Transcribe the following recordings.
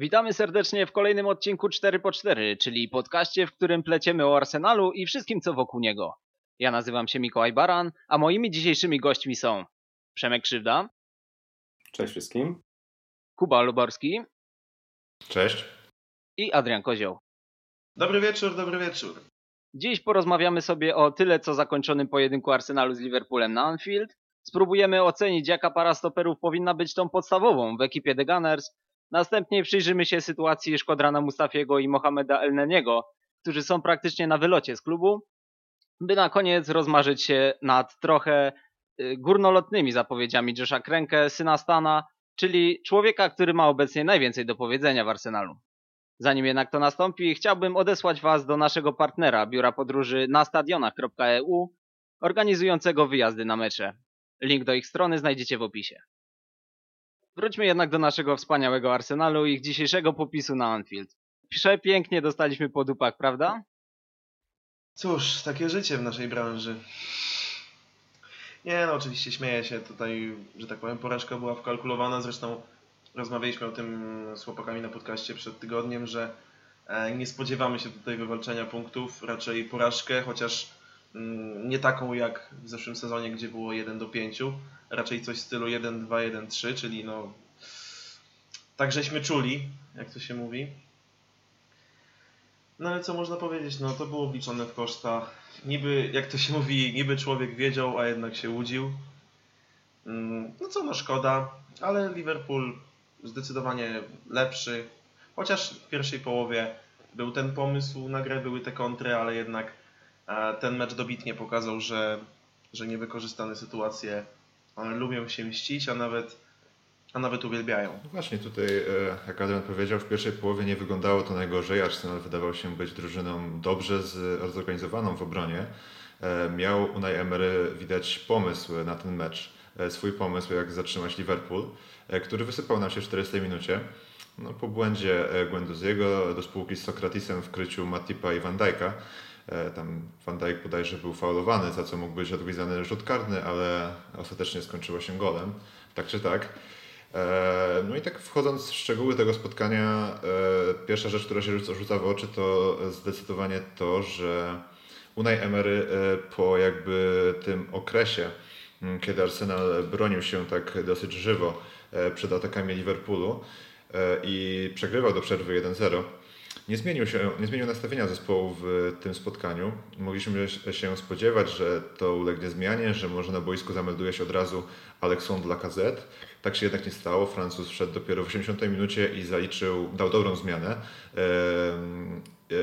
Witamy serdecznie w kolejnym odcinku 4x4, czyli podcaście, w którym pleciemy o Arsenalu i wszystkim co wokół niego. Ja nazywam się Mikołaj Baran, a moimi dzisiejszymi gośćmi są Przemek Krzywda, Cześć wszystkim. Kuba Luborski Cześć. i Adrian Kozioł. Dobry wieczór, dobry wieczór. Dziś porozmawiamy sobie o tyle co zakończonym pojedynku Arsenalu z Liverpoolem na Anfield. Spróbujemy ocenić jaka para stoperów powinna być tą podstawową w ekipie The Gunners. Następnie przyjrzymy się sytuacji Szkodrana Mustafiego i Mohameda Elneniego, którzy są praktycznie na wylocie z klubu, by na koniec rozmarzyć się nad trochę y, górnolotnymi zapowiedziami Josha Krenke, syna Stana, czyli człowieka, który ma obecnie najwięcej do powiedzenia w Arsenalu. Zanim jednak to nastąpi, chciałbym odesłać Was do naszego partnera biura podróży na stadionach.eu, organizującego wyjazdy na mecze. Link do ich strony znajdziecie w opisie. Wróćmy jednak do naszego wspaniałego Arsenalu i ich dzisiejszego popisu na Anfield. Przepięknie dostaliśmy po dupach, prawda? Cóż, takie życie w naszej branży. Nie no, oczywiście śmieję się tutaj, że tak powiem, porażka była wkalkulowana. Zresztą rozmawialiśmy o tym z chłopakami na podcaście przed tygodniem, że e, nie spodziewamy się tutaj wywalczenia punktów, raczej porażkę, chociaż nie taką jak w zeszłym sezonie, gdzie było 1 do 5, raczej coś w stylu 1, 2, 1, 3, czyli no tak żeśmy czuli, jak to się mówi. No ale co można powiedzieć, no to było wliczone w koszta. Niby, jak to się mówi, niby człowiek wiedział, a jednak się łudził. Mm, No co, no szkoda, ale Liverpool zdecydowanie lepszy. Chociaż w pierwszej połowie był ten pomysł na grę, były te kontry, ale jednak ten mecz dobitnie pokazał, że, że niewykorzystane sytuacje lubią się mścić, a nawet, a nawet uwielbiają. No właśnie tutaj, e, jak Adrian powiedział, w pierwszej połowie nie wyglądało to najgorzej. Arsenal wydawał się być drużyną dobrze zorganizowaną w obronie. E, Miał Unai Emery widać pomysł na ten mecz, e, swój pomysł jak zatrzymać Liverpool, który wysypał nam się w 40 minucie. No, po błędzie Guendouziego do spółki z Sokratisem w kryciu Matipa i Van Dijk'a. E, Tam Van Dijk bodajże był faulowany, za co mógł być odgwizdany rzut karny, ale ostatecznie skończyło się golem. Tak czy tak. E, No i tak wchodząc w szczegóły tego spotkania, e, pierwsza rzecz, która się rzuca, w oczy, to zdecydowanie to, że Unai Emery po jakby tym okresie, kiedy Arsenal bronił się tak dosyć żywo przed atakami Liverpoolu i przegrywał do przerwy 1-0, nie zmienił, się, nie zmienił nastawienia zespołu w tym spotkaniu. Mogliśmy się spodziewać, że to ulegnie zmianie, że może na boisku zamelduje się od razu Alexandre Lacazette. Tak się jednak nie stało. Francuz wszedł dopiero w 80 minucie i zaliczył, dał dobrą zmianę.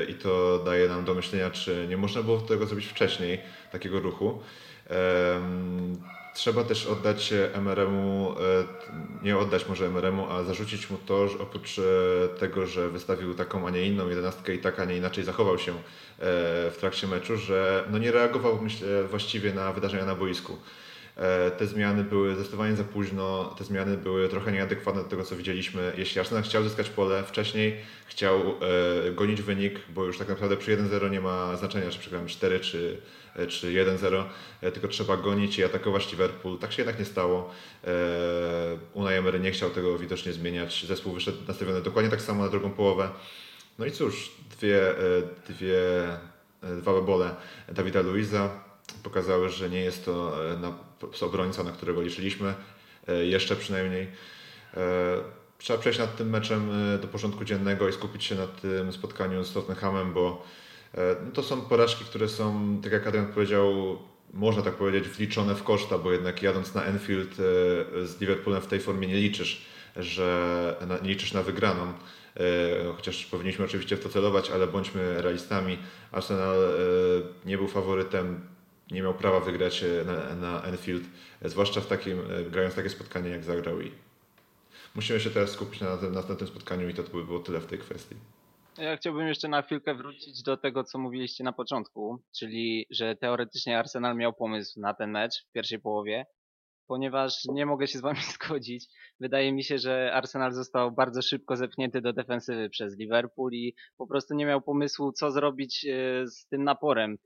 I to daje nam do myślenia, czy nie można było tego zrobić wcześniej, takiego ruchu. Trzeba też oddać Emeremu, e, nie oddać może Emeremu, a zarzucić mu to, że oprócz e, tego, że wystawił taką, a nie inną jedenastkę i tak, a nie inaczej zachował się e, w trakcie meczu, że no nie reagował myślę właściwie na wydarzenia na boisku. E, Te zmiany były zdecydowanie za późno, te zmiany były trochę nieadekwatne do tego, co widzieliśmy. Jeśli Arsenal chciał zyskać pole wcześniej, chciał e, gonić wynik, bo już tak naprawdę przy 1-0 nie ma znaczenia, czy przegramy 4 czy, e, czy 1-0, e, tylko trzeba gonić i atakować Liverpool. Tak się jednak nie stało. Unai Emery nie chciał tego widocznie zmieniać. Zespół wyszedł nastawiony dokładnie tak samo na drugą połowę. No i cóż, dwie, dwie, dwa babole Dawida Luiza pokazały, że nie jest to e, na, obrońca, na którego liczyliśmy, e, jeszcze przynajmniej. E, Trzeba przejść nad tym meczem do porządku dziennego i skupić się na tym spotkaniu z Tottenhamem, bo no to są porażki, które są, tak jak Adrian powiedział, można tak powiedzieć, wliczone w koszta, bo jednak jadąc na Enfield z Liverpoolem w tej formie nie liczysz, że nie liczysz na wygraną. Chociaż powinniśmy oczywiście w to celować, ale bądźmy realistami. Arsenal nie był faworytem, nie miał prawa wygrać e, na, na Enfield, e, zwłaszcza w takim, e, grając takie spotkanie jak zagrał i musimy się teraz skupić na, na, na tym spotkaniu i to by było tyle w tej kwestii. Ja chciałbym jeszcze na chwilkę wrócić do tego, co mówiliście na początku, czyli że teoretycznie Arsenal miał pomysł na ten mecz w pierwszej połowie, ponieważ nie mogę się z wami zgodzić. Wydaje mi się, że Arsenal został bardzo szybko zepchnięty do defensywy przez Liverpool i po prostu nie miał pomysłu, co zrobić z tym naporem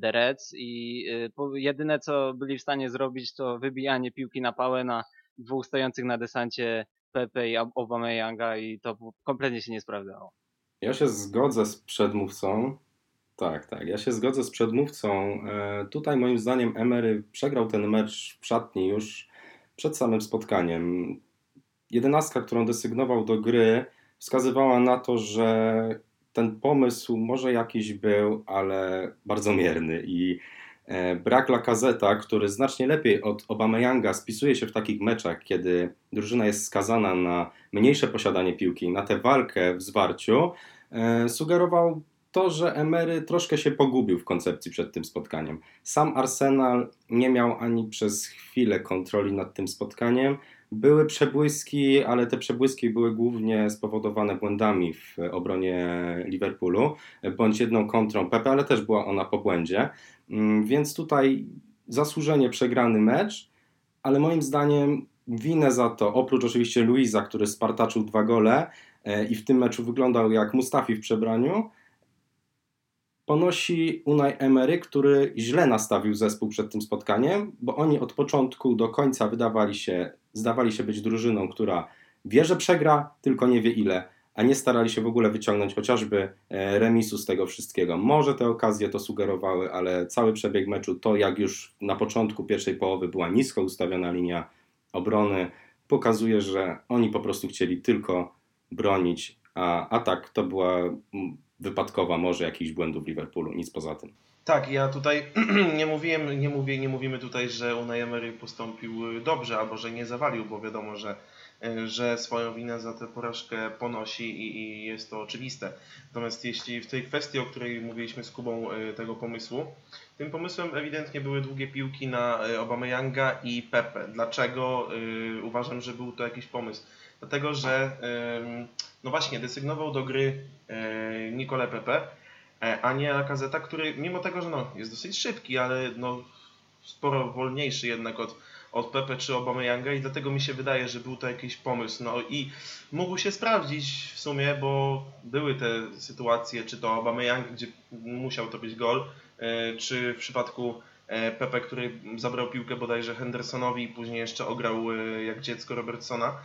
The Reds i po- jedyne, co byli w stanie zrobić, to wybijanie piłki na pałę na dwóch stojących na desancie Pepe i Aubameyanga i to kompletnie się nie sprawdzało. Ja się zgodzę z przedmówcą. Tak, tak. Ja się zgodzę z przedmówcą. E, tutaj moim zdaniem Emery przegrał ten mecz w szatni już przed samym spotkaniem. Jedenastka, którą desygnował do gry, wskazywała na to, że ten pomysł może jakiś był, ale bardzo mierny i e, brak Lakazeta, który znacznie lepiej od Obameyanga spisuje się w takich meczach, kiedy drużyna jest skazana na mniejsze posiadanie piłki, na tę walkę w zwarciu, e, sugerował to, że Emery troszkę się pogubił w koncepcji przed tym spotkaniem. Sam Arsenal nie miał ani przez chwilę kontroli nad tym spotkaniem. Były przebłyski, ale te przebłyski były głównie spowodowane błędami w obronie Liverpoolu, bądź jedną kontrą Pepe, ale też była ona po błędzie. Mm, więc tutaj zasłużenie przegrany mecz, ale moim zdaniem winę za to, oprócz oczywiście Luisa, który spartaczył dwa gole e, i w tym meczu wyglądał jak Mustafi w przebraniu, ponosi Unai Emery, który źle nastawił zespół przed tym spotkaniem, bo oni od początku do końca wydawali się, zdawali się być drużyną, która wie, że przegra, tylko nie wie ile, a nie starali się w ogóle wyciągnąć chociażby e, remisu z tego wszystkiego. Może te okazje to sugerowały, ale cały przebieg meczu, to jak już na początku pierwszej połowy była nisko ustawiona linia obrony, pokazuje, że oni po prostu chcieli tylko bronić, a atak to była wypadkowa może jakichś błędów Liverpoolu, nic poza tym. Tak, ja tutaj nie mówiłem, nie mówię, nie mówimy tutaj, że Unai Emery postąpił dobrze albo że nie zawalił, bo wiadomo, że, że swoją winę za tę porażkę ponosi i, i jest to oczywiste. Natomiast jeśli w tej kwestii, o której mówiliśmy z Kubą e, tego pomysłu, tym pomysłem ewidentnie były długie piłki na Obameyanga i Pepe. Dlaczego uważam, że był to jakiś pomysł? Dlatego, że no właśnie, desygnował do gry Nicole Pepe, a nie Lakazeta, który mimo tego, że no, jest dosyć szybki, ale no, sporo wolniejszy jednak od, od Pepe czy Obameyanga i dlatego mi się wydaje, że był to jakiś pomysł. No i mógł się sprawdzić w sumie, bo były te sytuacje, czy to Obameyang, gdzie musiał to być gol, e, czy w przypadku Pepe, który zabrał piłkę bodajże Hendersonowi i później jeszcze ograł jak dziecko Robertsona.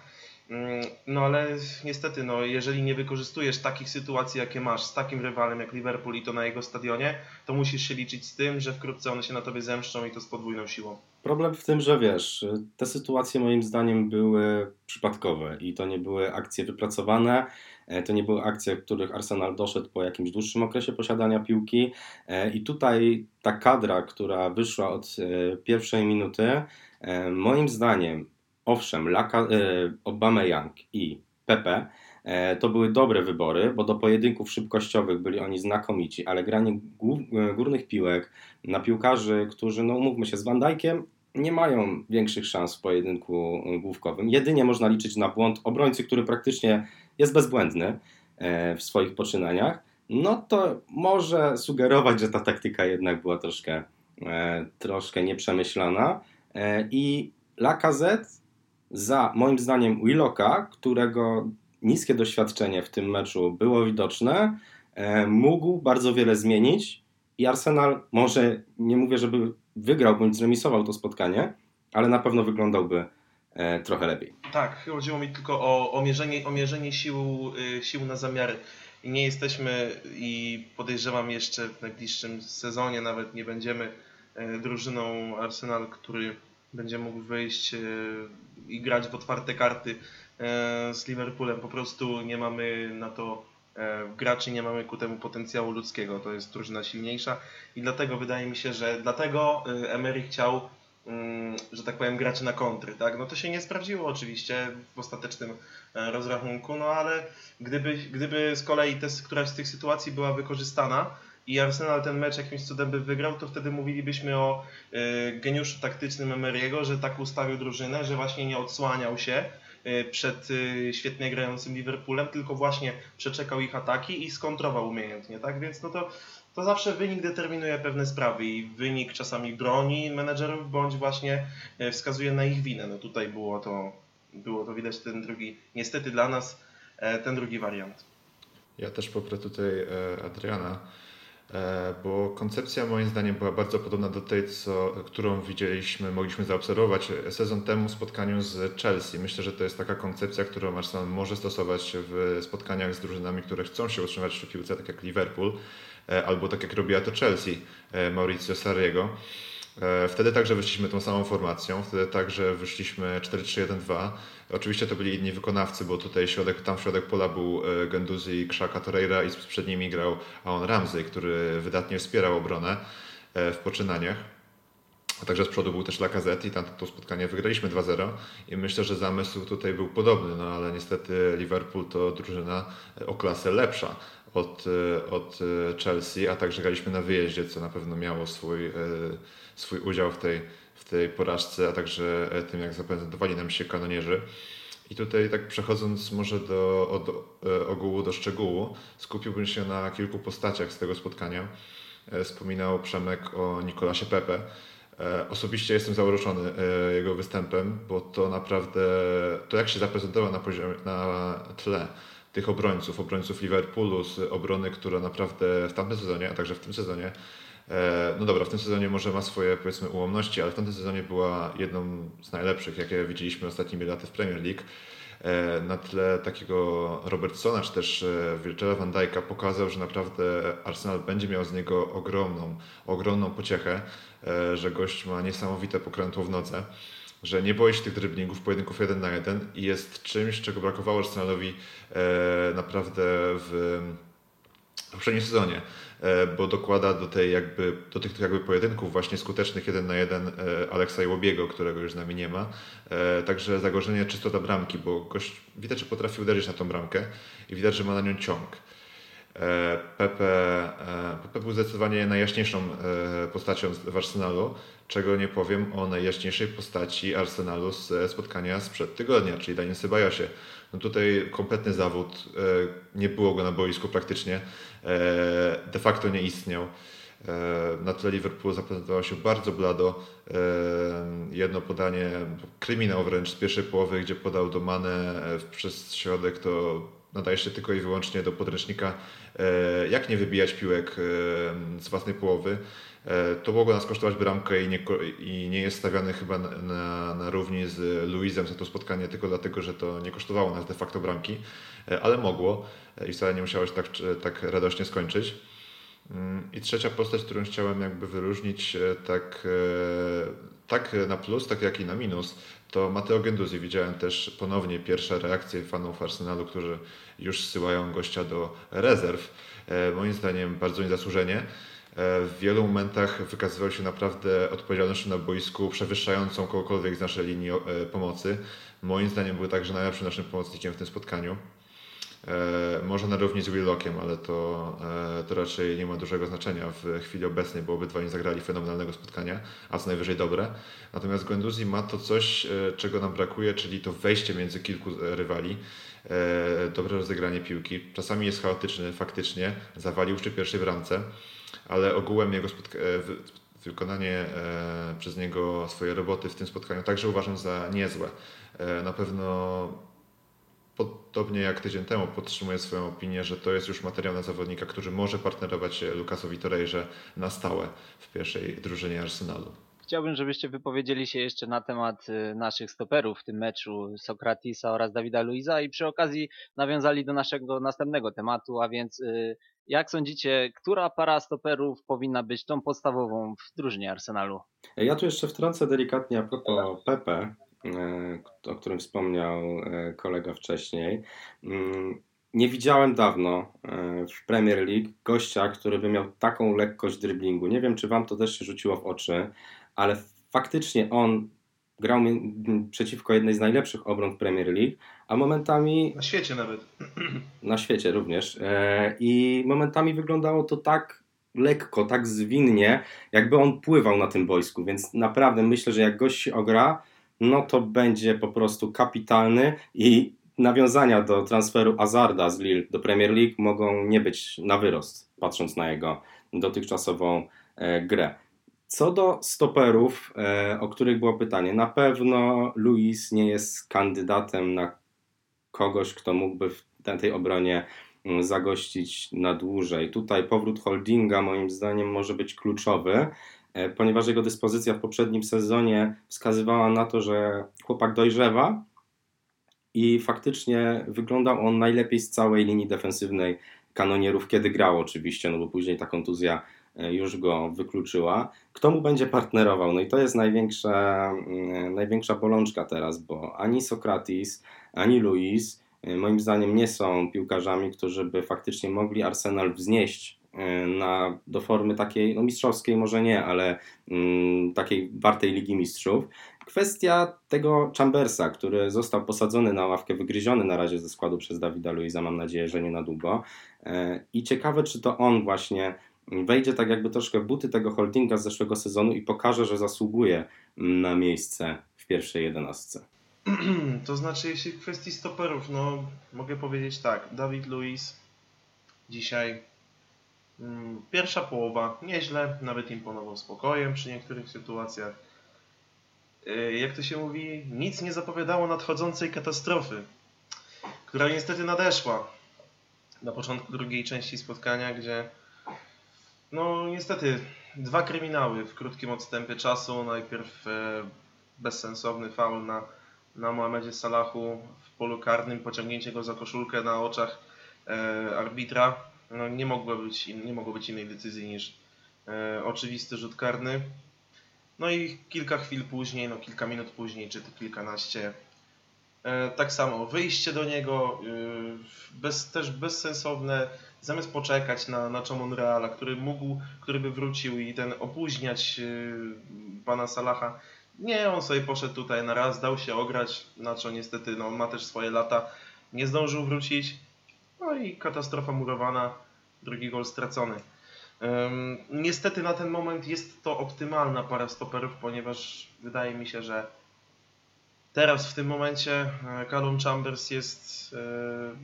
Mm, no ale niestety, no, jeżeli nie wykorzystujesz takich sytuacji, jakie masz z takim rywalem jak Liverpool i to na jego stadionie, to musisz się liczyć z tym, że wkrótce one się na tobie zemszczą i to z podwójną siłą. Problem w tym, że wiesz, te sytuacje moim zdaniem były przypadkowe i to nie były akcje wypracowane, e, to nie były akcje, w których Arsenal doszedł po jakimś dłższym okresie posiadania piłki e, i tutaj ta kadra, która wyszła od e, pierwszej minuty, moim zdaniem owszem, Laka, e, Aubameyang i Pepe e, to były dobre wybory, bo do pojedynków szybkościowych byli oni znakomici, ale granie e, górnych piłek na piłkarzy, którzy, no umówmy się, z Van Dijkiem nie mają większych szans w pojedynku główkowym. Jedynie można liczyć na błąd obrońcy, który praktycznie jest bezbłędny w swoich poczynaniach. No to może sugerować, że ta taktyka jednak była troszkę, troszkę nieprzemyślana. I Lacazette za moim zdaniem Willocka, którego niskie doświadczenie w tym meczu było widoczne, e, mógł bardzo wiele zmienić i Arsenal może, nie mówię, żeby wygrał bądź zremisował to spotkanie, ale na pewno wyglądałby e, trochę lepiej. Tak, chodziło mi tylko o, o mierzenie, o mierzenie sił, y, sił na zamiary. Nie jesteśmy i podejrzewam jeszcze w najbliższym sezonie nawet nie będziemy e, drużyną Arsenal, który będzie mógł wyjść i grać w otwarte karty e, z Liverpoolem. Po prostu nie mamy na to e, graczy, nie mamy ku temu potencjału ludzkiego. To jest drużyna silniejsza i dlatego wydaje mi się, że dlatego e, Emery chciał mm, że tak powiem, graczy na kontry, tak? No to się nie sprawdziło oczywiście w ostatecznym rozrachunku, no ale gdyby, gdyby z kolei te, któraś z tych sytuacji była wykorzystana, i Arsenal ten mecz jakimś cudem by wygrał, to wtedy mówilibyśmy o y, geniuszu taktycznym Emery'ego, że tak ustawił drużynę, że właśnie nie odsłaniał się y, przed y, świetnie grającym Liverpoolem, tylko właśnie przeczekał ich ataki i skontrował umiejętnie, tak? Więc no to, to zawsze wynik determinuje pewne sprawy i wynik czasami broni menedżerów, bądź właśnie wskazuje na ich winę. No tutaj było to, było to widać ten drugi, niestety dla nas, e, ten drugi wariant. Ja też poprę tutaj e, Adriana. E, bo koncepcja moim zdaniem była bardzo podobna do tej, co, którą widzieliśmy, mogliśmy zaobserwować sezon temu w spotkaniu z Chelsea. Myślę, że to jest taka koncepcja, którą Arsenal może stosować w spotkaniach z drużynami, które chcą się utrzymać w piłce, tak jak Liverpool, e, albo tak jak robiła to Chelsea Mauricio Sarriego. E, wtedy także wyszliśmy tą samą formacją, wtedy także wyszliśmy 4-3-1-2. Oczywiście to byli inni wykonawcy, bo tutaj środek, tam w środek pola był e, Genduzi i Krzaka Torreira i przed nimi grał Aon Ramsey, który wydatnie wspierał obronę e, w poczynaniach. A także z przodu był też Lacazette i tam to spotkanie wygraliśmy 2-0 i myślę, że zamysł tutaj był podobny, no ale niestety Liverpool to drużyna o klasę lepsza od, od Chelsea, a także graliśmy na wyjeździe, co na pewno miało swój swój udział w tej, w tej porażce, a także e, tym, jak zaprezentowali nam się kanonierzy. I tutaj tak przechodząc może do, od e, ogółu do szczegółu, skupiłbym się na kilku postaciach z tego spotkania. E, wspominał Przemek o Nikolasie Pepe. Osobiście jestem zauroczony jego występem, bo to naprawdę, to jak się zaprezentował na, poziomie, na tle tych obrońców, obrońców Liverpoolu z obrony, która naprawdę w tamtym sezonie, a także w tym sezonie E, no dobra, w tym sezonie może ma swoje powiedzmy ułomności, ale w tamtym sezonie była jedną z najlepszych, jakie widzieliśmy ostatnimi laty w Premier League. E, na tle takiego Robertsona czy też e, Virgila van Dijk'a pokazał, że naprawdę Arsenal będzie miał z niego ogromną, ogromną pociechę, że gość ma niesamowite pokrętło w nodze że nie boi się tych driblingów, pojedynków jeden na jeden i jest czymś, czego brakowało Arsenalowi naprawdę w poprzednim sezonie. E, bo dokłada do, tej jakby, do tych jakby pojedynków właśnie skutecznych jeden na jeden e, Aleksa Iłobiego, którego już z nami nie ma. E, także zagrożenie czysto do bramki, bo gość widać, że potrafi uderzyć na tą bramkę i widać, że ma na nią ciąg. Pepe, Pepe był zdecydowanie najjaśniejszą postacią w Arsenalu, czego nie powiem o najjaśniejszej postaci Arsenalu z spotkania sprzed tygodnia, czyli Daniel Sebajosie. No tutaj kompletny zawód, nie było go na boisku praktycznie. E, de facto nie istniał. E, na tle Liverpoolu zaprezentował się bardzo blado. E, jedno podanie, kryminał wręcz z pierwszej połowy, gdzie podał do Mane przez środek, to nadaje się tylko i wyłącznie do podręcznika, jak nie wybijać piłek z własnej połowy. To mogło nas kosztować bramkę i nie, i nie jest stawiany chyba na, na, równi z Luizem za to spotkanie, tylko dlatego, że to nie kosztowało nas de facto bramki, ale mogło i wcale nie musiało się tak, tak radośnie skończyć. Mm, I trzecia postać, którą chciałem jakby wyróżnić e, tak, e, tak na plus, tak jak i na minus, to Matteo Genduzi. Widziałem też ponownie pierwsze reakcje fanów Arsenalu, którzy już zsyłają gościa do rezerw. E, moim zdaniem bardzo niezasłużenie. W wielu momentach wykazywał się naprawdę odpowiedzialnością na boisku przewyższającą kogokolwiek z naszej linii pomocy. Moim zdaniem był także najlepszym naszym pomocnikiem w tym spotkaniu. E, może na równi z Willockiem, ale to, e, to raczej nie ma dużego znaczenia w chwili obecnej, bo obydwaj nie zagrali fenomenalnego spotkania, a co najwyżej dobre. Natomiast Guendouzi ma to coś, e, czego nam brakuje, czyli to wejście między kilku rywali, dobre rozegranie piłki. Czasami jest chaotyczny faktycznie, zawalił przy pierwszej bramce, ale ogółem jego wykonanie przez niego swojej roboty w tym spotkaniu także uważam za niezłe. Na pewno podobnie jak tydzień temu podtrzymuję swoją opinię, że to jest już materiał na zawodnika, który może partnerować Lukasowi Torejrze na stałe w pierwszej drużynie Arsenalu. Chciałbym, żebyście wypowiedzieli się jeszcze na temat y, naszych stoperów w tym meczu Sokratisa oraz Dawida Luiza i przy okazji nawiązali do naszego następnego tematu, a więc y, jak sądzicie, która para stoperów powinna być tą podstawową w drużynie Arsenalu? Ja tu jeszcze wtrącę delikatnie a propos Pepe, E, o którym wspomniał e, kolega wcześniej. Mm, nie widziałem dawno e, w Premier League gościa, który by miał taką lekkość driblingu. Nie wiem, czy Wam to też się rzuciło w oczy, ale faktycznie on grał przeciwko jednej z najlepszych obron w Premier League, a momentami. Na świecie nawet. Na świecie również. I momentami wyglądało to tak lekko, tak zwinnie, jakby on pływał na tym boisku. Więc naprawdę myślę, że jak gość się ogra, no to będzie po prostu kapitalny i nawiązania do transferu Azarda z Lille do Premier League mogą nie być na wyrost, patrząc na jego dotychczasową e, grę. Co do stoperów, e, o których było pytanie, na pewno Luis nie jest kandydatem na kogoś, kto mógłby w tej obronie mm, zagościć na dłużej. Tutaj powrót Holdinga moim zdaniem może być kluczowy, ponieważ jego dyspozycja w poprzednim sezonie wskazywała na to, że chłopak dojrzewa i faktycznie wyglądał on najlepiej z całej linii defensywnej kanonierów, kiedy grał oczywiście, no bo później ta kontuzja e, już go wykluczyła. Kto mu będzie partnerował? No i to jest największa, mm, największa bolączka teraz, bo ani Sokratis, ani Luis e, moim zdaniem nie są piłkarzami, którzy by faktycznie mogli Arsenal wznieść e, na, do formy takiej, no mistrzowskiej może nie, ale mm, takiej wartej Ligi Mistrzów. Kwestia tego Chambersa, który został posadzony na ławkę, wygryziony na razie ze składu przez Dawida Luiza, mam nadzieję, że nie na długo. E, I ciekawe, czy to on właśnie wejdzie tak jakby troszkę w buty tego holdinga z zeszłego sezonu i pokaże, że zasługuje na miejsce w pierwszej jedenastce. To znaczy, jeśli w kwestii stoperów, no mogę powiedzieć tak, Dawid Luiz dzisiaj pierwsza połowa nieźle, nawet imponował spokojem przy niektórych sytuacjach. Y, jak to się mówi, nic nie zapowiadało nadchodzącej katastrofy, która niestety nadeszła na początku drugiej części spotkania, gdzie no niestety dwa kryminały w krótkim odstępie czasu. Najpierw e, bezsensowny faul na, na Mohamedzie Salachu w polu karnym, pociągnięcie go za koszulkę na oczach e, arbitra. No, nie, mogło być, nie mogło być innej decyzji niż e, oczywisty rzut karny. No i kilka chwil później, no kilka minut później, czy to kilkanaście, e, tak samo wyjście do niego, e, bez, też bezsensowne, zamiast poczekać na, na Reala, który mógł, który by wrócił i ten opóźniać e, pana Salaha. Nie, on sobie poszedł tutaj na raz, dał się ograć, na co niestety no, ma też swoje lata, nie zdążył wrócić. No i katastrofa murowana, drugi gol stracony. Niestety na ten moment jest to optymalna para stoperów, ponieważ wydaje mi się, że teraz w tym momencie e, Callum Chambers jest e,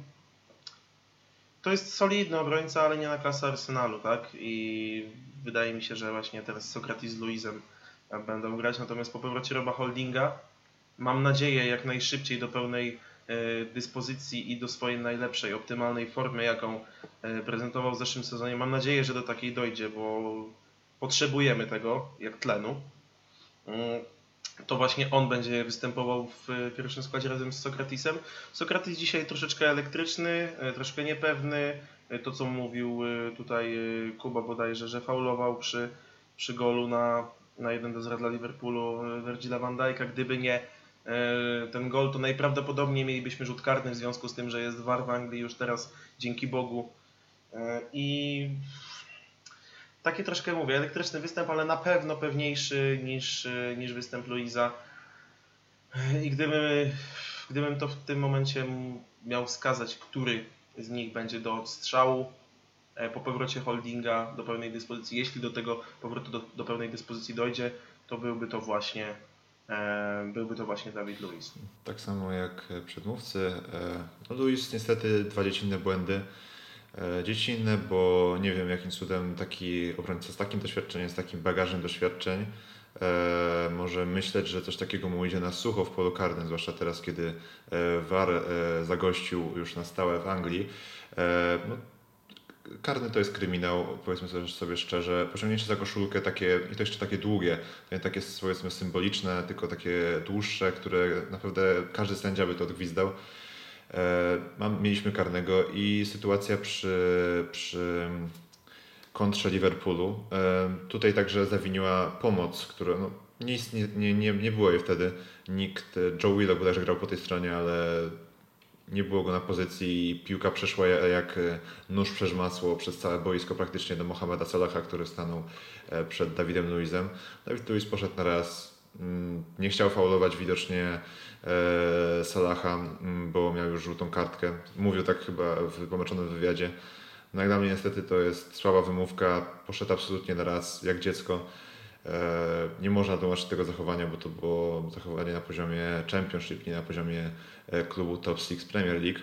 to jest solidny obrońca, ale nie na klasę Arsenalu, tak? I wydaje mi się, że właśnie teraz Sokratis z Luizem będą grać, natomiast po powrocie Roba Holdinga mam nadzieję jak najszybciej do pełnej E, dyspozycji i do swojej najlepszej, optymalnej formy, jaką e, prezentował w zeszłym sezonie. Mam nadzieję, że do takiej dojdzie, bo potrzebujemy tego, jak tlenu. Mm, to właśnie on będzie występował w pierwszym składzie razem z Sokratisem. Sokratis dzisiaj troszeczkę elektryczny, e, troszkę niepewny. To, co mówił tutaj Kuba bodajże, że faulował przy, przy golu na, na 1 do 0 dla Liverpoolu Virgila van Dijk'a. Gdyby nie E, ten gol, to najprawdopodobniej mielibyśmy rzut karny w związku z tym, że jest war w Anglii już teraz, dzięki Bogu. E, I takie troszkę mówię, elektryczny występ, ale na pewno pewniejszy niż, niż występ Luiza. E, I gdybym, gdybym to w tym momencie miał wskazać, który z nich będzie do odstrzału po powrocie holdinga do pełnej dyspozycji, jeśli do tego powrotu do, do pełnej dyspozycji dojdzie, to byłby to właśnie E, byłby to właśnie Dawid Luiz. Tak samo jak przedmówcy. E, no Luiz niestety dwa dziecinne błędy. E, dziecinne, bo nie wiem jakim cudem taki obrońca z takim doświadczeniem, z takim bagażem doświadczeń może myśleć, że coś takiego mu idzie na sucho w polu karnym, zwłaszcza teraz, kiedy VAR zagościł już na stałe w Anglii. No, karny to jest kryminał, powiedzmy sobie szczerze. Pociągnięcie za koszulkę takie, i to jeszcze takie długie, nie takie powiedzmy symboliczne, tylko takie dłuższe, które naprawdę każdy sędzia by to odgwizdał. E, mam, mieliśmy karnego i sytuacja przy, przy kontrze Liverpoolu. E, tutaj także zawiniła pomoc, która no, nie, nie, nie, nie było jej wtedy. Nikt, Joe Willock bodajże grał po tej stronie, ale nie było go na pozycji piłka przeszła jak e, nóż przez masło przez całe boisko praktycznie do Mohameda Salaha, który stanął e, przed Dawidem Luizem. Dawid Luiz poszedł na raz, mm, nie chciał faulować widocznie e, Salaha, mm, bo miał już żółtą kartkę. Mówił tak chyba w pomaczonym wywiadzie. No jak dla mnie niestety to jest słaba wymówka, poszedł absolutnie na raz, jak dziecko. Nie można tłumaczyć tego zachowania, bo to było zachowanie na poziomie Championship, nie na poziomie e, klubu Top 6 Premier League.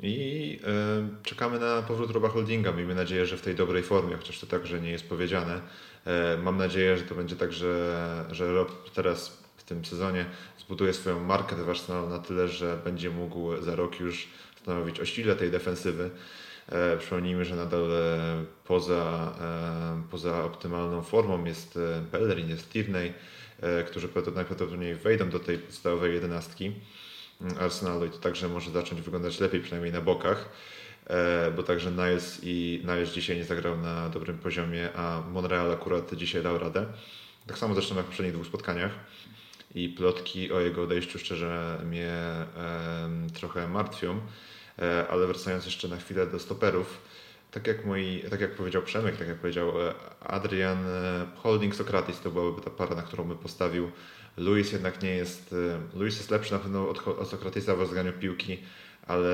I e, czekamy na powrót Roba Holdinga. Miejmy nadzieję, że w tej dobrej formie, chociaż to także nie jest powiedziane. E, mam nadzieję, że to będzie tak, że, że Rob teraz w tym sezonie zbuduje swoją markę w Arsenalu na tyle, że będzie mógł za rok już stanowić o sile tej defensywy. E, przypomnijmy, że nadal poza, poza optymalną formą jest Bellerin, jest Tierney, którzy najprawdopodobniej wejdą do tej podstawowej jedenastki mm, Arsenalu i to także może zacząć wyglądać lepiej, przynajmniej na bokach. E, bo także Niles i Niles dzisiaj nie zagrał na dobrym poziomie, a Monreal akurat dzisiaj dał radę. Tak samo zresztą w poprzednich dwóch spotkaniach. I plotki o jego odejściu szczerze mnie e, trochę martwią. E, ale wracając jeszcze na chwilę do stoperów, tak jak, moi, tak jak powiedział Przemek, tak jak powiedział e, Adrian, e, Holding Sokratis to byłaby ta para, na którą by postawił. Luis jednak nie jest. Luis jest lepszy na pewno od, od Sokratisa w rozgraniu piłki, ale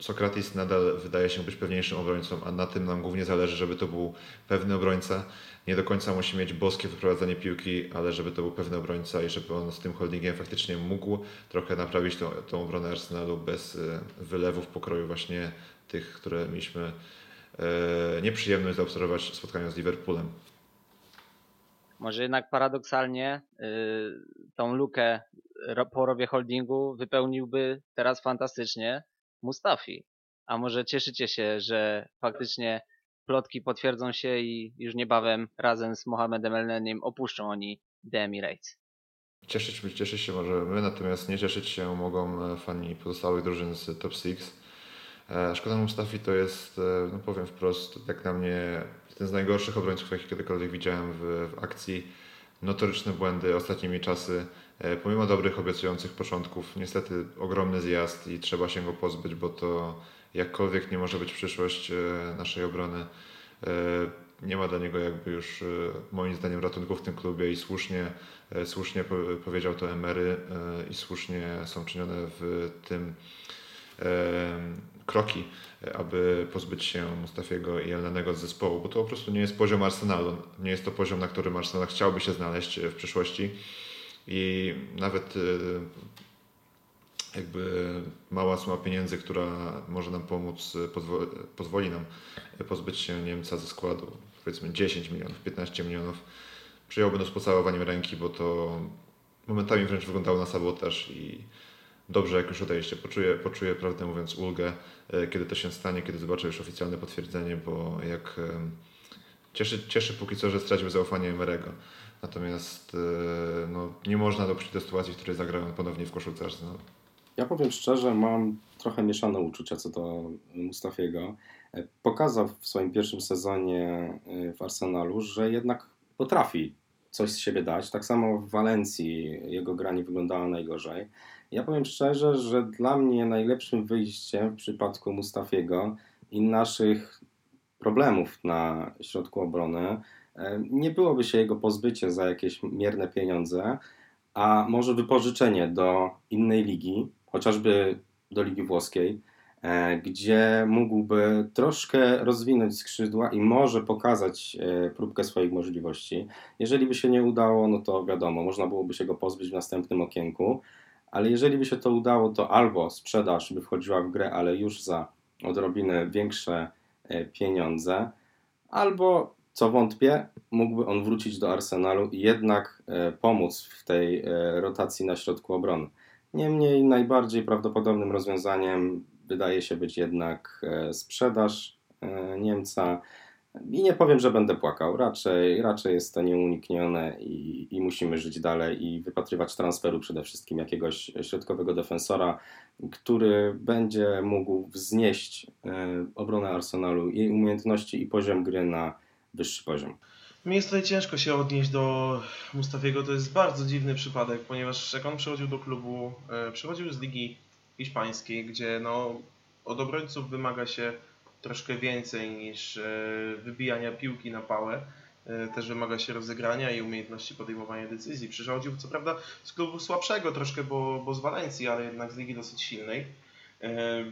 Sokrates nadal wydaje się być pewniejszym obrońcą, a na tym nam głównie zależy, żeby to był pewny obrońca. Nie do końca musi mieć boskie wyprowadzanie piłki, ale żeby to był pewny obrońca i żeby on z tym holdingiem faktycznie mógł trochę naprawić tą, tą obronę Arsenalu bez e, wylewów pokroju właśnie tych, które mieliśmy e, nieprzyjemność zaobserwować w spotkaniu z Liverpoolem. Może jednak paradoksalnie y, tą lukę po rowie holdingu wypełniłby teraz fantastycznie Mustafi. A może cieszycie się, że faktycznie plotki potwierdzą się i już niebawem razem z Mohamedem Elnenim opuszczą oni The Emirates. Cieszyć, cieszyć się może my, natomiast nie cieszyć się mogą e, fani pozostałych drużyn z Top 6. E, szkoda Mustafi to jest, e, no powiem wprost, jak na mnie jeden z najgorszych obrońców, jakich kiedykolwiek widziałem w, w akcji. Notoryczne błędy ostatnimi czasy. E, pomimo dobrych, obiecujących początków, niestety ogromny zjazd i trzeba się go pozbyć, bo to jakkolwiek nie może być przyszłość e, naszej obrony. E, nie ma dla niego jakby już moim zdaniem ratunku w tym klubie i słusznie, słusznie powiedział to Emery i słusznie są czynione w tym kroki, aby pozbyć się Mustafiego i Elnenego z zespołu, bo to po prostu nie jest poziom Arsenalu. Nie jest to poziom, na którym Arsenal chciałby się znaleźć w przyszłości i nawet y, jakby mała suma pieniędzy, która może nam pomóc, pozwoli, pozwoli nam pozbyć się Niemca ze składu, powiedzmy 10 milionów, 15 milionów, przyjąłby z pocałowaniem ręki, bo to momentami wręcz wyglądało na sabotaż i dobrze jak już odejście. Poczuję, poczuję prawdę mówiąc ulgę, kiedy to się stanie, kiedy zobaczę już oficjalne potwierdzenie, bo jak cieszy, cieszy póki co, że stracił zaufanie Emerego. Natomiast e, no, nie można dopuścić do sytuacji, w której zagrają ponownie w koszulce Arsenalu. Ja powiem szczerze, mam trochę mieszane uczucia co do Mustafiego. E, pokazał w swoim pierwszym sezonie e, w Arsenalu, że jednak potrafi coś z siebie dać. Tak samo w Walencji jego gra nie wyglądała najgorzej. Ja powiem szczerze, że dla mnie najlepszym wyjściem w przypadku Mustafiego i naszych problemów na środku obrony E, nie byłoby się jego pozbycie za jakieś mierne pieniądze, a może wypożyczenie do innej ligi, chociażby do Ligi Włoskiej, e, gdzie mógłby troszkę rozwinąć skrzydła i może pokazać e, próbkę swoich możliwości. Jeżeli by się nie udało, no to wiadomo, można byłoby się go pozbyć w następnym okienku, ale jeżeli by się to udało, to albo sprzedaż by wchodziła w grę, ale już za odrobinę większe pieniądze, albo co wątpię, mógłby on wrócić do Arsenalu i jednak e, pomóc w tej e, rotacji na środku obrony. Niemniej najbardziej prawdopodobnym rozwiązaniem wydaje się być jednak e, sprzedaż Niemca. I nie powiem, że będę płakał. Raczej, raczej jest to nieuniknione i, i musimy żyć dalej i wypatrywać transferu przede wszystkim jakiegoś środkowego defensora, który będzie mógł wznieść obronę Arsenalu, jej umiejętności i poziom gry na wyższy poziom. Mi jest tutaj ciężko się odnieść do Mustafiego. To jest bardzo dziwny przypadek, ponieważ jak on przychodził do klubu, e, przychodził z ligi hiszpańskiej, gdzie no, od obrońców wymaga się troszkę więcej niż e, wybijania piłki na pałę. E, też wymaga się rozegrania i umiejętności podejmowania decyzji. Przychodził co prawda z klubu słabszego troszkę, bo, bo z Walencji, ale jednak z ligi dosyć silnej,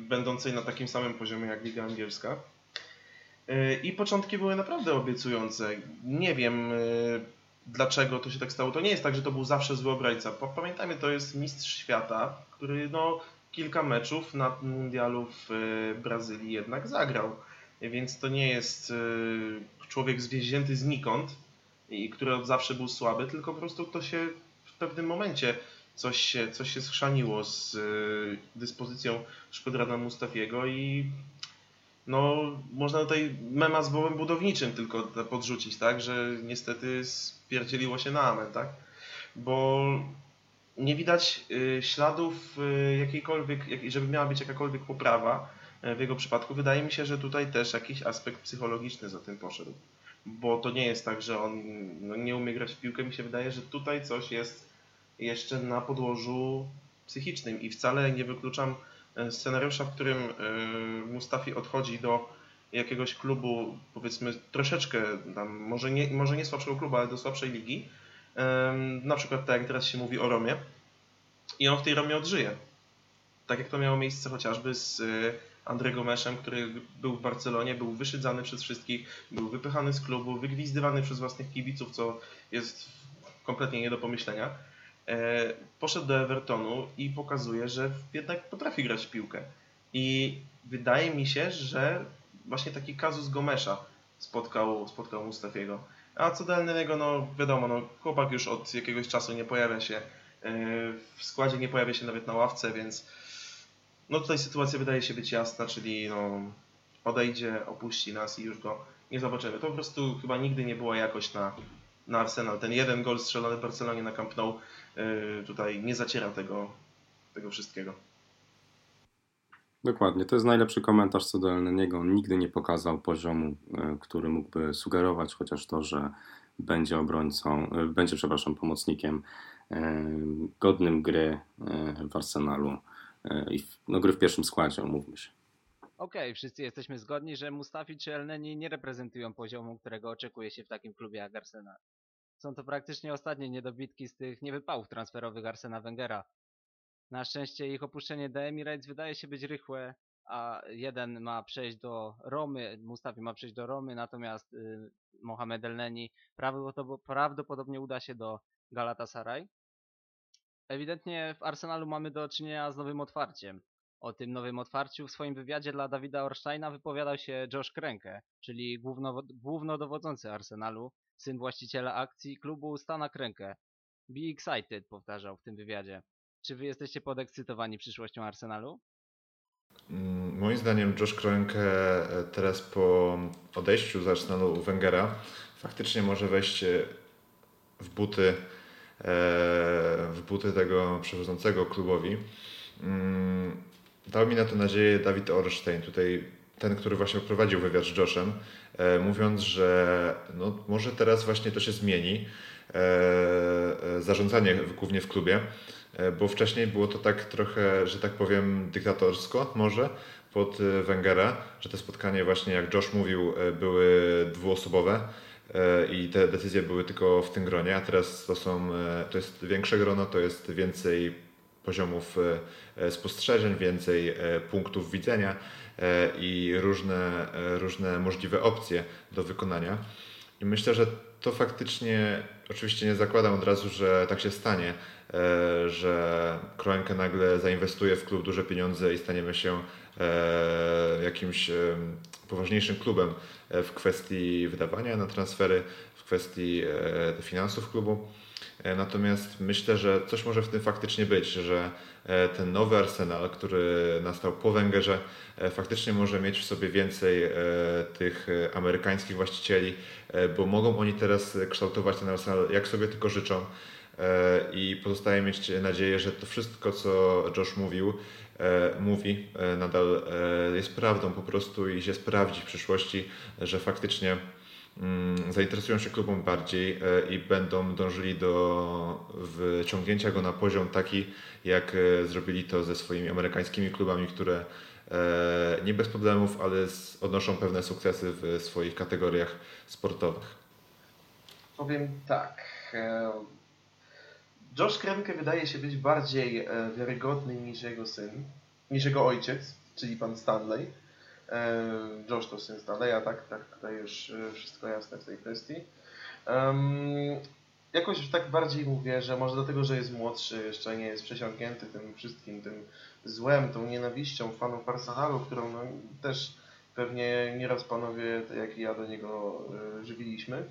będącej na takim samym poziomie jak Liga Angielska. E, I początki były naprawdę obiecujące. Nie wiem e, dlaczego to się tak stało. To nie jest tak, że to był zawsze zły obrońca. Pamiętajmy, to jest mistrz świata, który no, kilka meczów na mundialu w e, Brazylii jednak zagrał. Więc to nie jest człowiek zwiezięty znikąd i który od zawsze był słaby, tylko po prostu to się w pewnym momencie coś się, coś się schrzaniło z y, dyspozycją Szkodrana Mustafiego i no, można tutaj mema z wołem budowniczym tylko podrzucić, tak, że niestety spierdzieliło się na amen, tak, bo nie widać y, śladów y, jakiejkolwiek, jak, żeby miała być jakakolwiek poprawa y, w jego przypadku. Wydaje mi się, że tutaj też jakiś aspekt psychologiczny za tym poszedł, bo to nie jest tak, że on no, nie umie grać w piłkę. Mi się wydaje, że tutaj coś jest jeszcze na podłożu psychicznym i wcale nie wykluczam scenariusza, w którym Mustafi odchodzi do jakiegoś klubu, powiedzmy troszeczkę, tam, może, nie, może nie słabszego klubu, ale do słabszej ligi, na przykład tak jak teraz się mówi o Romie i on w tej Romie odżyje. Tak jak to miało miejsce chociażby z e, André Gomeszem, który był w Barcelonie, był wyszydzany przez wszystkich, był wypychany z klubu, wygwizdywany przez własnych kibiców, co jest kompletnie nie do pomyślenia. E, poszedł do Evertonu i pokazuje, że jednak potrafi grać w piłkę. I wydaje mi się, że właśnie taki kazus Gomesza spotkał, spotkał Mustafiego. A co do Elnenego, no wiadomo, no, chłopak już od jakiegoś czasu nie pojawia się e, w składzie, nie pojawia się nawet na ławce, więc no tutaj sytuacja wydaje się być jasna, czyli no, odejdzie, opuści nas i już go nie zobaczymy. To po prostu chyba nigdy nie była jakość na, na Arsenal. Ten jeden gol strzelony Barcelonie na Camp Nou yy, tutaj nie zaciera tego, tego wszystkiego. Dokładnie, to jest najlepszy komentarz co do Elneniego. On nigdy nie pokazał poziomu, yy, który mógłby sugerować chociaż to, że będzie obrońcą, yy, będzie, przepraszam, pomocnikiem godnym gry w Arsenalu i no, gry w pierwszym składzie, umówmy się. Okej, okay, wszyscy jesteśmy zgodni, że Mustafi czy Elneni nie reprezentują poziomu, którego oczekuje się w takim klubie jak Arsenal. Są to praktycznie ostatnie niedobitki z tych niewypałów transferowych Arsena Wengera. Na szczęście ich opuszczenie do Emirates wydaje się być rychłe, a jeden ma przejść do Romy, Mustafi ma przejść do Romy, natomiast y, Mohamed Elneni prawdopodobnie uda się do Galatasaray. Ewidentnie w Arsenalu mamy do czynienia z nowym otwarciem. O tym nowym otwarciu w swoim wywiadzie dla Dawida Orsteina wypowiadał się Josh Krenke, czyli główno, głównodowodzący Arsenalu, syn właściciela akcji klubu Stana Krenke. Be excited, powtarzał w tym wywiadzie. Czy wy jesteście podekscytowani przyszłością Arsenalu? Mm, moim zdaniem Josh Kroenke e, teraz po odejściu z Arsenalu Wengera faktycznie może wejść e, w buty e, w buty tego przewodzącego klubowi. Mm, dał mi na to nadzieję Dawid Orstein, tutaj ten, który właśnie prowadził wywiad z Joshem, mówiąc, że no, może teraz właśnie to się zmieni, zarządzanie głównie w klubie, bo wcześniej było to tak trochę, że tak powiem, dyktatorsko może pod Wengera, że te spotkania właśnie, jak Josh mówił, były dwuosobowe i te decyzje były tylko w tym gronie, a teraz to są, to jest większe grono, to jest więcej poziomów spostrzeżeń, więcej punktów widzenia E, i różne, e, różne możliwe opcje do wykonania. I myślę, że to faktycznie, oczywiście nie zakładam od razu, że tak się stanie, e, że Kroenke nagle zainwestuje w klub duże pieniądze i staniemy się jakimś poważniejszym klubem w kwestii wydawania na transfery, w kwestii finansów klubu. Natomiast myślę, że coś może w tym faktycznie być, że E, ten nowy Arsenal, który nastał po Węgerze, e, faktycznie może mieć w sobie więcej e, tych amerykańskich właścicieli, bo mogą oni teraz kształtować ten Arsenal jak sobie tylko życzą. I pozostaje mieć nadzieję, że to wszystko, co Josh mówił, mówi, nadal jest prawdą po prostu i się sprawdzi w przyszłości, że faktycznie Mm, zainteresują się klubem bardziej e, i będą dążyli do wyciągnięcia go na poziom taki, jak e, zrobili to ze swoimi amerykańskimi klubami, które e, nie bez problemów, ale odnoszą pewne sukcesy w swoich kategoriach sportowych. Powiem tak. Josh Kremke wydaje się być bardziej wiarygodny niż jego syn, niż jego ojciec, czyli pan Stanley Josh to syn Stanleya, tak, tak, tutaj już e, wszystko jasne w tej kwestii. Um, jakoś tak bardziej mówię, że może dlatego, że jest młodszy, jeszcze nie jest przesiąknięty tym wszystkim, tym złem, tą nienawiścią fanów Arsenalu, którą no, też pewnie nieraz panowie, tak jak i ja, do niego żywiliśmy.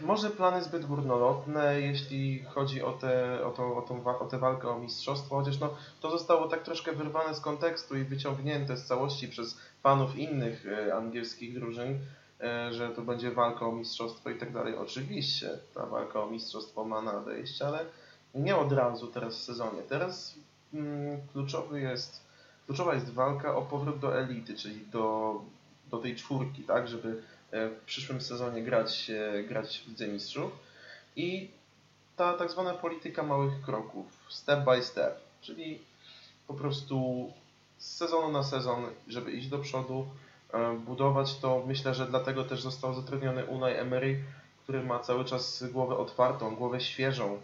Może plany zbyt górnolotne, jeśli chodzi o tę o to, o tą, o tę walkę o mistrzostwo, chociaż no, to zostało tak troszkę wyrwane z kontekstu i wyciągnięte z całości przez fanów innych e, angielskich drużyn, e, że to będzie walka o mistrzostwo i tak dalej. Oczywiście ta walka o mistrzostwo ma nadejść, ale nie od razu teraz w sezonie. Teraz mm, kluczowy jest, kluczowa jest walka o powrót do elity, czyli do, do tej czwórki, tak, żeby w przyszłym sezonie grać, e, grać w Lidze Mistrzów i ta tak zwana polityka małych kroków, step by step, czyli po prostu z sezonu na sezon, żeby iść do przodu, e, budować to. Myślę, że dlatego też został zatrudniony Unai Emery, który ma cały czas głowę otwartą, głowę świeżą.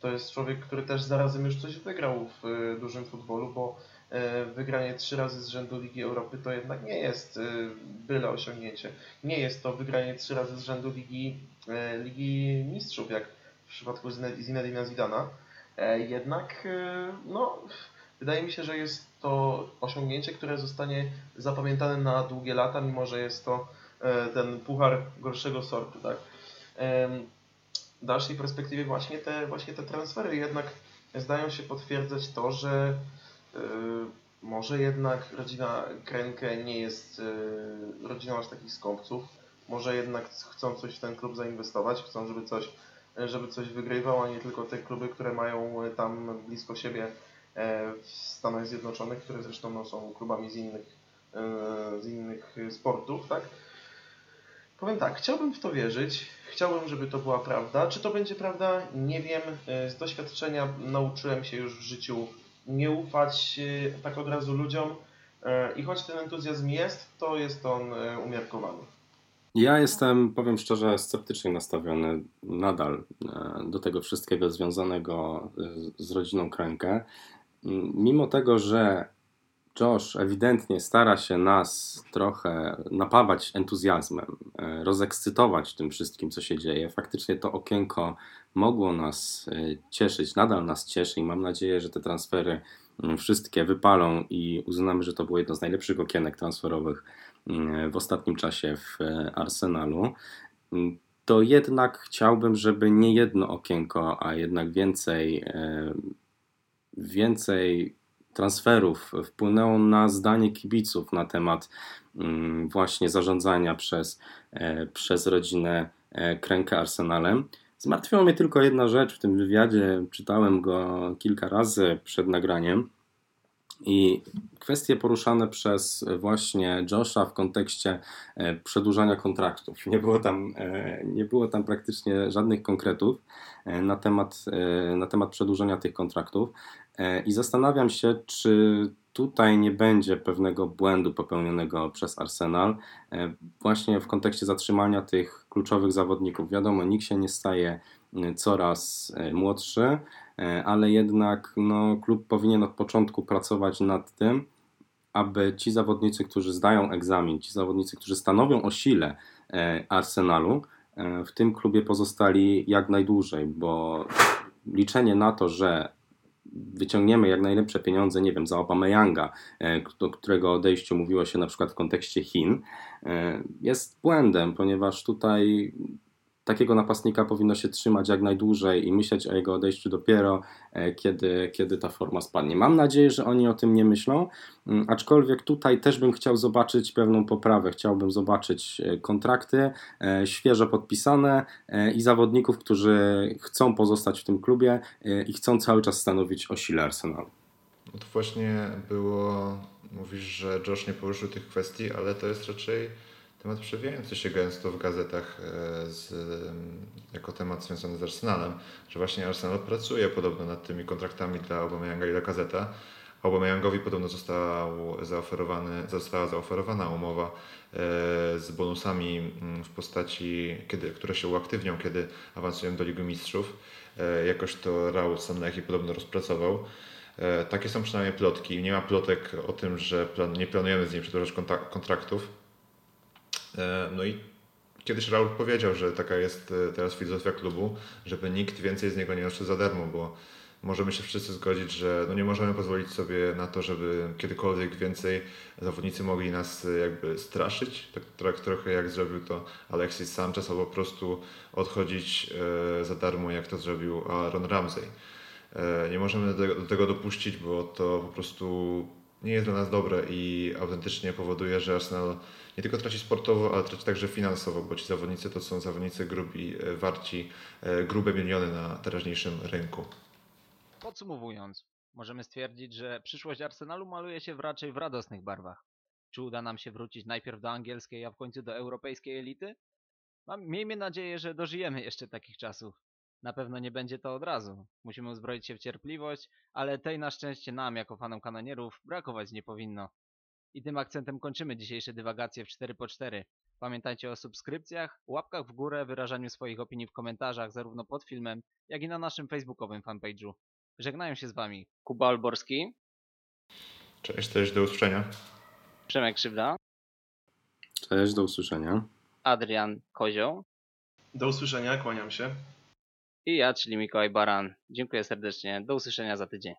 To jest człowiek, który też zarazem już coś wygrał w dużym futbolu, bo E, wygranie trzy razy z rzędu Ligi Europy to jednak nie jest e, byle osiągnięcie. Nie jest to wygranie trzy razy z rzędu Ligi, e, Ligi Mistrzów, jak w przypadku Zinedina Zidana. Jednak no, wydaje mi się, że jest to osiągnięcie, które zostanie zapamiętane na długie lata, mimo że jest to ten puchar gorszego sortu. Tak? W dalszej perspektywie właśnie te, właśnie te transfery jednak zdają się potwierdzać to, że E, może jednak rodzina Krenke nie jest e, rodziną aż takich skąpców. Może jednak chcą coś w ten klub zainwestować, chcą, żeby coś, żeby coś wygrywał, a nie tylko te kluby, które mają tam blisko siebie w Stanach Zjednoczonych, które zresztą no, są klubami z innych, z innych sportów, tak? Powiem tak, chciałbym w to wierzyć, chciałbym, żeby to była prawda. Czy to będzie prawda? Nie wiem. Z doświadczenia nauczyłem się już w życiu nie ufać e, tak od razu ludziom e, i choć ten entuzjazm jest, to jest on e, umiarkowany. Ja jestem, powiem szczerze, sceptycznie nastawiony nadal do tego wszystkiego związanego z rodziną Krękę. Mimo tego, że Josh ewidentnie stara się nas trochę napawać entuzjazmem, rozekscytować tym wszystkim, co się dzieje. Faktycznie to okienko mogło nas e, cieszyć, nadal nas cieszy i mam nadzieję, że te transfery mm, wszystkie wypalą i uznamy, że to było jedno z najlepszych okienek transferowych mm, w ostatnim czasie w e, Arsenalu. Mm, to jednak chciałbym, żeby nie jedno okienko, a jednak więcej, e, więcej transferów wpłynęło na zdanie kibiców na temat właśnie zarządzania przez, przez rodzinę Krękę Arsenalem. Zmartwiła mnie tylko jedna rzecz w tym wywiadzie. Czytałem go kilka razy przed nagraniem. I kwestie poruszane przez właśnie Josha w kontekście e, przedłużania kontraktów. Nie było tam, e, nie było tam praktycznie żadnych konkretów e, na temat, na temat przedłużenia tych kontraktów. I zastanawiam się, czy tutaj nie będzie pewnego błędu popełnionego przez Arsenal, właśnie w kontekście zatrzymania tych kluczowych zawodników. Wiadomo, nikt się nie staje coraz młodszy, ale jednak no, klub powinien od początku pracować nad tym, aby ci zawodnicy, którzy zdają egzamin, ci zawodnicy, którzy stanowią o sile Arsenalu, w tym klubie pozostali jak najdłużej, bo liczenie na to, że wyciągniemy jak najlepsze pieniądze, nie wiem, za Obameyanga, e, do którego odejściu mówiło się na przykład w kontekście Chin, e, jest błędem, ponieważ tutaj takiego napastnika powinno się trzymać jak najdłużej i myśleć o jego odejściu dopiero, e, kiedy, kiedy ta forma spadnie. Mam nadzieję, że oni o tym nie myślą, mm, aczkolwiek tutaj też bym chciał zobaczyć pewną poprawę. Chciałbym zobaczyć e, kontrakty e, świeżo podpisane i zawodników, którzy chcą pozostać w tym klubie i chcą cały czas stanowić o sile Arsenalu. No to właśnie było, mówisz, że Josh nie poruszył tych kwestii, ale to jest raczej temat przewijający się gęsto w gazetach e, z, jako temat związany z Arsenalem, że właśnie Arsenal pracuje podobno nad tymi kontraktami dla Aubameyanga i dla Gazeta. Aubameyangowi podobno został zaoferowany, została zaoferowana umowa e, z bonusami w postaci, kiedy, które się uaktywnią, kiedy awansują do Ligi Mistrzów. E, jakoś to Raul Sanlechi podobno rozpracował. Takie są przynajmniej plotki. Nie ma plotek o tym, że plan, nie planujemy z nim przedłużać kontraktów. E, no i kiedyś Raul powiedział, że taka jest e, teraz filozofia klubu, żeby nikt więcej z niego nie odszedł za darmo, bo możemy się wszyscy zgodzić, że no nie możemy pozwolić sobie na to, żeby kiedykolwiek więcej zawodnicy mogli nas e, jakby straszyć, tak, trochę jak zrobił to Alexis Sanchez, albo po prostu odchodzić za darmo, jak to zrobił Aaron Ramsey. Nie możemy do tego dopuścić, bo to po prostu nie jest dla nas dobre i autentycznie powoduje, że Arsenal nie tylko traci sportowo, ale traci także finansowo, bo ci zawodnicy to są zawodnicy grubi, e, warci e, grube miliony na teraźniejszym rynku. Podsumowując, możemy stwierdzić, że przyszłość Arsenalu maluje się w raczej w radosnych barwach. Czy uda nam się wrócić najpierw do angielskiej, a w końcu do europejskiej elity? Miejmy nadzieję, że dożyjemy jeszcze takich czasów. Na pewno nie będzie to od razu. Musimy uzbroić się w cierpliwość, ale tej na szczęście nam, jako fanom kanonierów, brakować nie powinno. I tym akcentem kończymy dzisiejsze dywagacje w 4x4. Pamiętajcie o subskrypcjach, łapkach w górę, wyrażaniu swoich opinii w komentarzach zarówno pod filmem, jak i na naszym facebookowym fanpage'u. Żegnają się z Wami Kuba Olborski, Cześć, cześć, do usłyszenia. Przemek Krzywda, Cześć, do usłyszenia. Adrian Kozioł Do usłyszenia, kłaniam się. I ja, czyli Mikołaj Baran. Dziękuję serdecznie. Do usłyszenia za tydzień.